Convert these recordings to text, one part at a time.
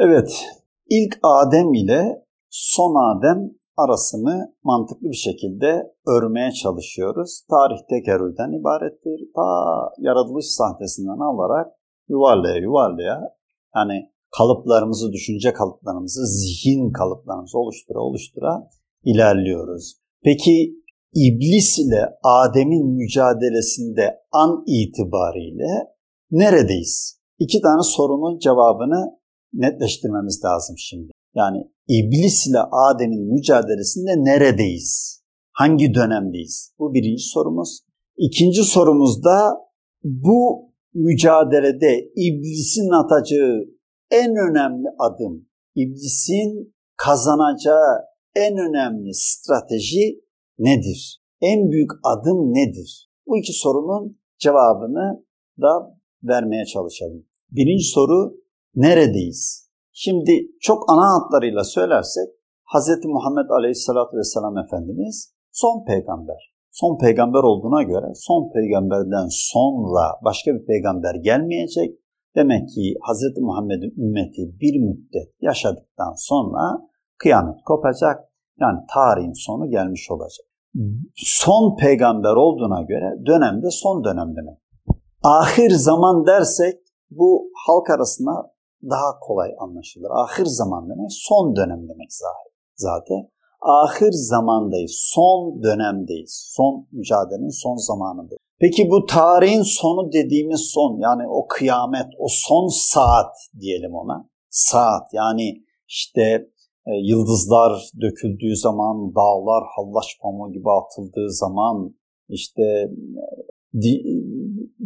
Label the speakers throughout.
Speaker 1: Evet, ilk Adem ile son Adem arasını mantıklı bir şekilde örmeye çalışıyoruz. Tarih tekerrürden ibarettir. Ta yaratılış sahtesinden alarak yuvarlaya yuvarlaya yani kalıplarımızı, düşünce kalıplarımızı, zihin kalıplarımızı oluştura oluştura ilerliyoruz. Peki İblis ile Adem'in mücadelesinde an itibariyle neredeyiz? İki tane sorunun cevabını netleştirmemiz lazım şimdi. Yani İblis ile Adem'in mücadelesinde neredeyiz? Hangi dönemdeyiz? Bu birinci sorumuz. İkinci sorumuzda bu mücadelede İblis'in atacağı en önemli adım, İblis'in kazanacağı en önemli strateji nedir? En büyük adım nedir? Bu iki sorunun cevabını da vermeye çalışalım. Birinci soru neredeyiz? Şimdi çok ana hatlarıyla söylersek Hz. Muhammed Aleyhisselatü Vesselam Efendimiz son peygamber. Son peygamber olduğuna göre son peygamberden sonra başka bir peygamber gelmeyecek. Demek ki Hz. Muhammed'in ümmeti bir müddet yaşadıktan sonra kıyamet kopacak. Yani tarihin sonu gelmiş olacak. Son peygamber olduğuna göre dönemde son dönem demek. Ahir zaman dersek bu halk arasında daha kolay anlaşılır. Ahir zaman demek son dönem demek zaten. Ahir zamandayız, son dönemdeyiz. Son mücadelenin son zamanındayız. Peki bu tarihin sonu dediğimiz son yani o kıyamet, o son saat diyelim ona. Saat yani işte e, yıldızlar döküldüğü zaman, dağlar hallaç pamuğu gibi atıldığı zaman, işte e, di,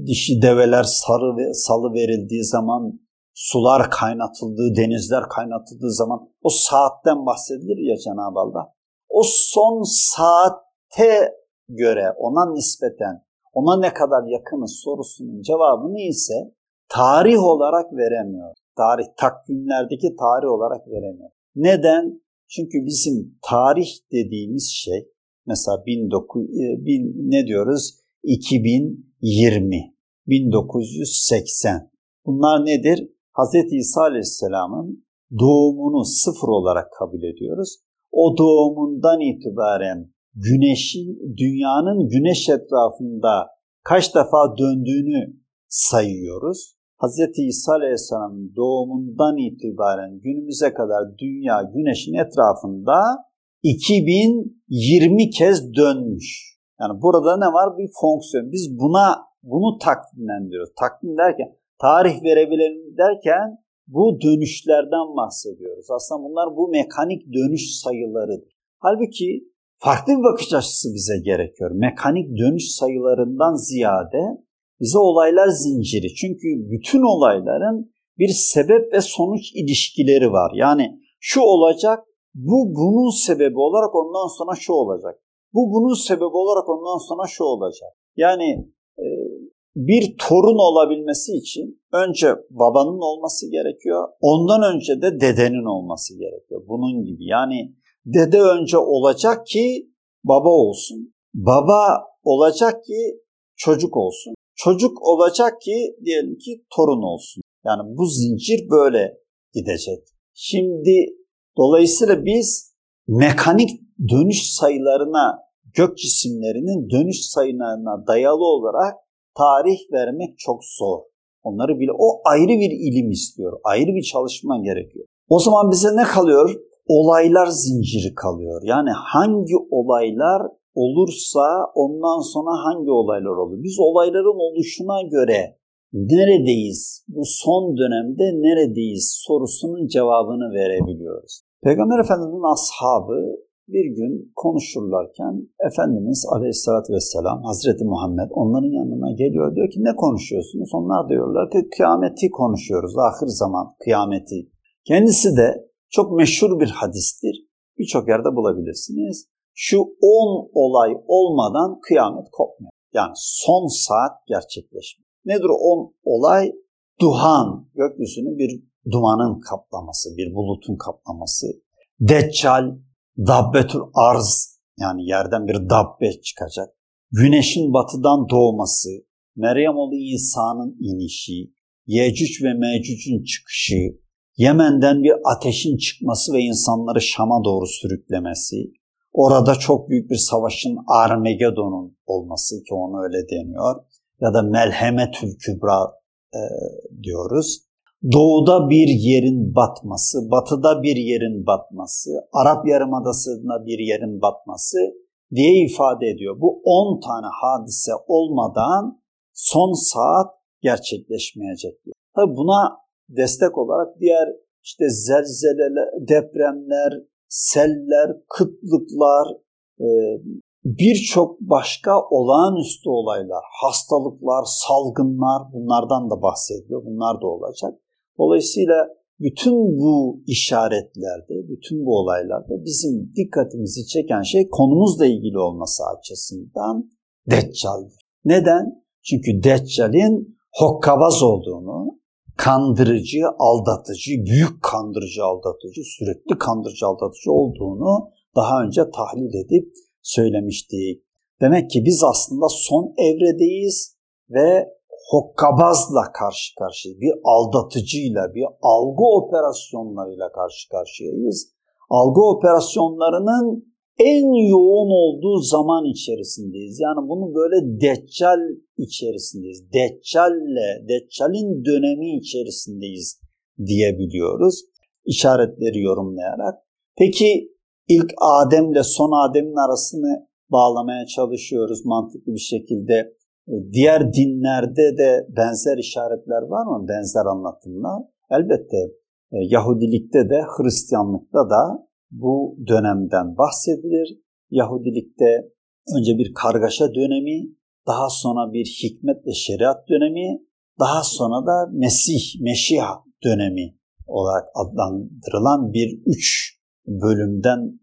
Speaker 1: dişi develer sarı ve salı verildiği zaman sular kaynatıldığı, denizler kaynatıldığı zaman o saatten bahsedilir ya Cenab-ı Allah. O son saatte göre ona nispeten ona ne kadar yakınız sorusunun cevabını ise tarih olarak veremiyor. Tarih takvimlerdeki tarih olarak veremiyor. Neden? Çünkü bizim tarih dediğimiz şey mesela 19 bin, ne diyoruz? 2020, 1980. Bunlar nedir? Hz. İsa Aleyhisselam'ın doğumunu sıfır olarak kabul ediyoruz. O doğumundan itibaren güneşin, dünyanın güneş etrafında kaç defa döndüğünü sayıyoruz. Hz. İsa Aleyhisselam'ın doğumundan itibaren günümüze kadar dünya güneşin etrafında 2020 kez dönmüş. Yani burada ne var? Bir fonksiyon. Biz buna bunu takvimlendiriyoruz. Takvim derken tarih verebilelim derken bu dönüşlerden bahsediyoruz. Aslında bunlar bu mekanik dönüş sayılarıdır. Halbuki farklı bir bakış açısı bize gerekiyor. Mekanik dönüş sayılarından ziyade bize olaylar zinciri. Çünkü bütün olayların bir sebep ve sonuç ilişkileri var. Yani şu olacak, bu bunun sebebi olarak ondan sonra şu olacak. Bu bunun sebebi olarak ondan sonra şu olacak. Yani e, bir torun olabilmesi için önce babanın olması gerekiyor. Ondan önce de dedenin olması gerekiyor. Bunun gibi. Yani dede önce olacak ki baba olsun. Baba olacak ki çocuk olsun. Çocuk olacak ki diyelim ki torun olsun. Yani bu zincir böyle gidecek. Şimdi dolayısıyla biz mekanik dönüş sayılarına, gök cisimlerinin dönüş sayılarına dayalı olarak tarih vermek çok zor. Onları bile o ayrı bir ilim istiyor. Ayrı bir çalışma gerekiyor. O zaman bize ne kalıyor? Olaylar zinciri kalıyor. Yani hangi olaylar olursa ondan sonra hangi olaylar olur? Biz olayların oluşuna göre neredeyiz? Bu son dönemde neredeyiz sorusunun cevabını verebiliyoruz. Peygamber Efendimiz'in ashabı bir gün konuşurlarken Efendimiz Aleyhisselatü Vesselam Hazreti Muhammed onların yanına geliyor. Diyor ki ne konuşuyorsunuz? Onlar diyorlar ki kıyameti konuşuyoruz. Ahir zaman kıyameti. Kendisi de çok meşhur bir hadistir. Birçok yerde bulabilirsiniz. Şu 10 olay olmadan kıyamet kopmuyor. Yani son saat gerçekleşmiyor. Nedir o 10 olay? Duhan, gökyüzünü bir dumanın kaplaması, bir bulutun kaplaması. Deccal, dabbetül arz yani yerden bir dabbe çıkacak. Güneşin batıdan doğması, Meryem oğlu İsa'nın inişi, Yecüc ve Mecüc'ün çıkışı, Yemen'den bir ateşin çıkması ve insanları Şam'a doğru sürüklemesi, orada çok büyük bir savaşın Armagedon'un olması ki onu öyle deniyor ya da Melhemetül Kübra e, diyoruz. Doğuda bir yerin batması, batıda bir yerin batması, Arap Yarımadası'nda bir yerin batması diye ifade ediyor. Bu 10 tane hadise olmadan son saat gerçekleşmeyecek diyor. Tabi buna destek olarak diğer işte zelzeleler, depremler, seller, kıtlıklar, e, birçok başka olağanüstü olaylar, hastalıklar, salgınlar bunlardan da bahsediyor. Bunlar da olacak. Dolayısıyla bütün bu işaretlerde, bütün bu olaylarda bizim dikkatimizi çeken şey konumuzla ilgili olması açısından Deccal'dir. Neden? Çünkü Deccal'in hokkabaz olduğunu, kandırıcı, aldatıcı, büyük kandırıcı, aldatıcı, sürekli kandırıcı, aldatıcı olduğunu daha önce tahlil edip söylemiştik. Demek ki biz aslında son evredeyiz ve hokkabazla karşı karşıyayız. Bir aldatıcıyla, bir algı operasyonlarıyla karşı karşıyayız. Algı operasyonlarının en yoğun olduğu zaman içerisindeyiz. Yani bunu böyle deccal içerisindeyiz. Deccalle, deccalin dönemi içerisindeyiz diyebiliyoruz. İşaretleri yorumlayarak. Peki ilk Adem'le son Adem'in arasını bağlamaya çalışıyoruz mantıklı bir şekilde. Diğer dinlerde de benzer işaretler var mı? Benzer anlatımlar. Elbette e, Yahudilikte de Hristiyanlıkta da bu dönemden bahsedilir. Yahudilikte önce bir kargaşa dönemi, daha sonra bir hikmet ve şeriat dönemi, daha sonra da Mesih, Meşiha dönemi olarak adlandırılan bir üç bölümden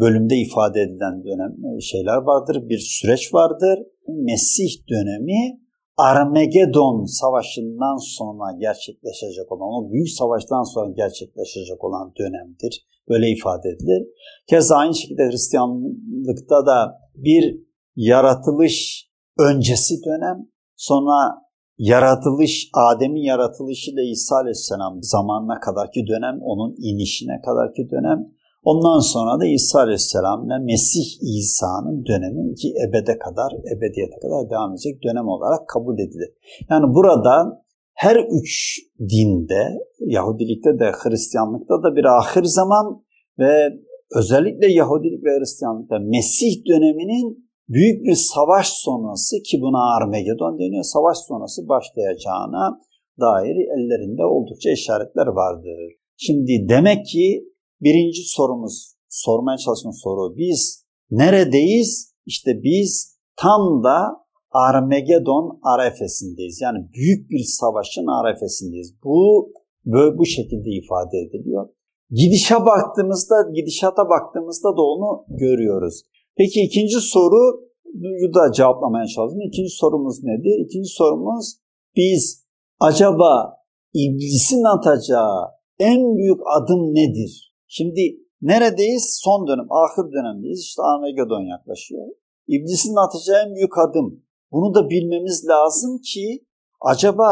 Speaker 1: bölümde ifade edilen dönem şeyler vardır, bir süreç vardır. Mesih dönemi Armagedon savaşından sonra gerçekleşecek olan, o büyük savaştan sonra gerçekleşecek olan dönemdir. Böyle ifade edilir. Keza aynı şekilde Hristiyanlıkta da bir yaratılış öncesi dönem, sonra yaratılış, Adem'in yaratılışıyla İsa Aleyhisselam zamanına kadarki dönem, onun inişine kadarki dönem, ondan sonra da İsa Aleyhisselam ile Mesih İsa'nın dönemi ki ebede kadar, ebediyete kadar devam edecek dönem olarak kabul edilir. Yani burada her üç dinde, Yahudilikte de Hristiyanlıkta da bir ahir zaman ve özellikle Yahudilik ve Hristiyanlıkta Mesih döneminin büyük bir savaş sonrası ki buna Armagedon deniyor, savaş sonrası başlayacağına dair ellerinde oldukça işaretler vardır. Şimdi demek ki birinci sorumuz, sormaya çalıştığım soru biz neredeyiz? İşte biz tam da Armagedon arefesindeyiz. Yani büyük bir savaşın arefesindeyiz. Bu böyle bu şekilde ifade ediliyor. Gidişe baktığımızda, gidişata baktığımızda da onu görüyoruz. Peki ikinci soru da cevaplamaya çalışalım. İkinci sorumuz nedir? İkinci sorumuz biz acaba iblisin atacağı en büyük adım nedir? Şimdi neredeyiz? Son dönem, ahir dönemdeyiz. İşte Armageddon yaklaşıyor. İblisin atacağı en büyük adım bunu da bilmemiz lazım ki acaba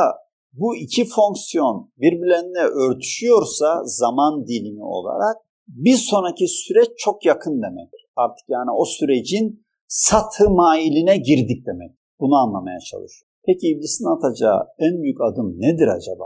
Speaker 1: bu iki fonksiyon birbirlerine örtüşüyorsa zaman dilimi olarak bir sonraki süreç çok yakın demek. Artık yani o sürecin satı mailine girdik demek. Bunu anlamaya çalışıyor. Peki iblisin atacağı en büyük adım nedir acaba?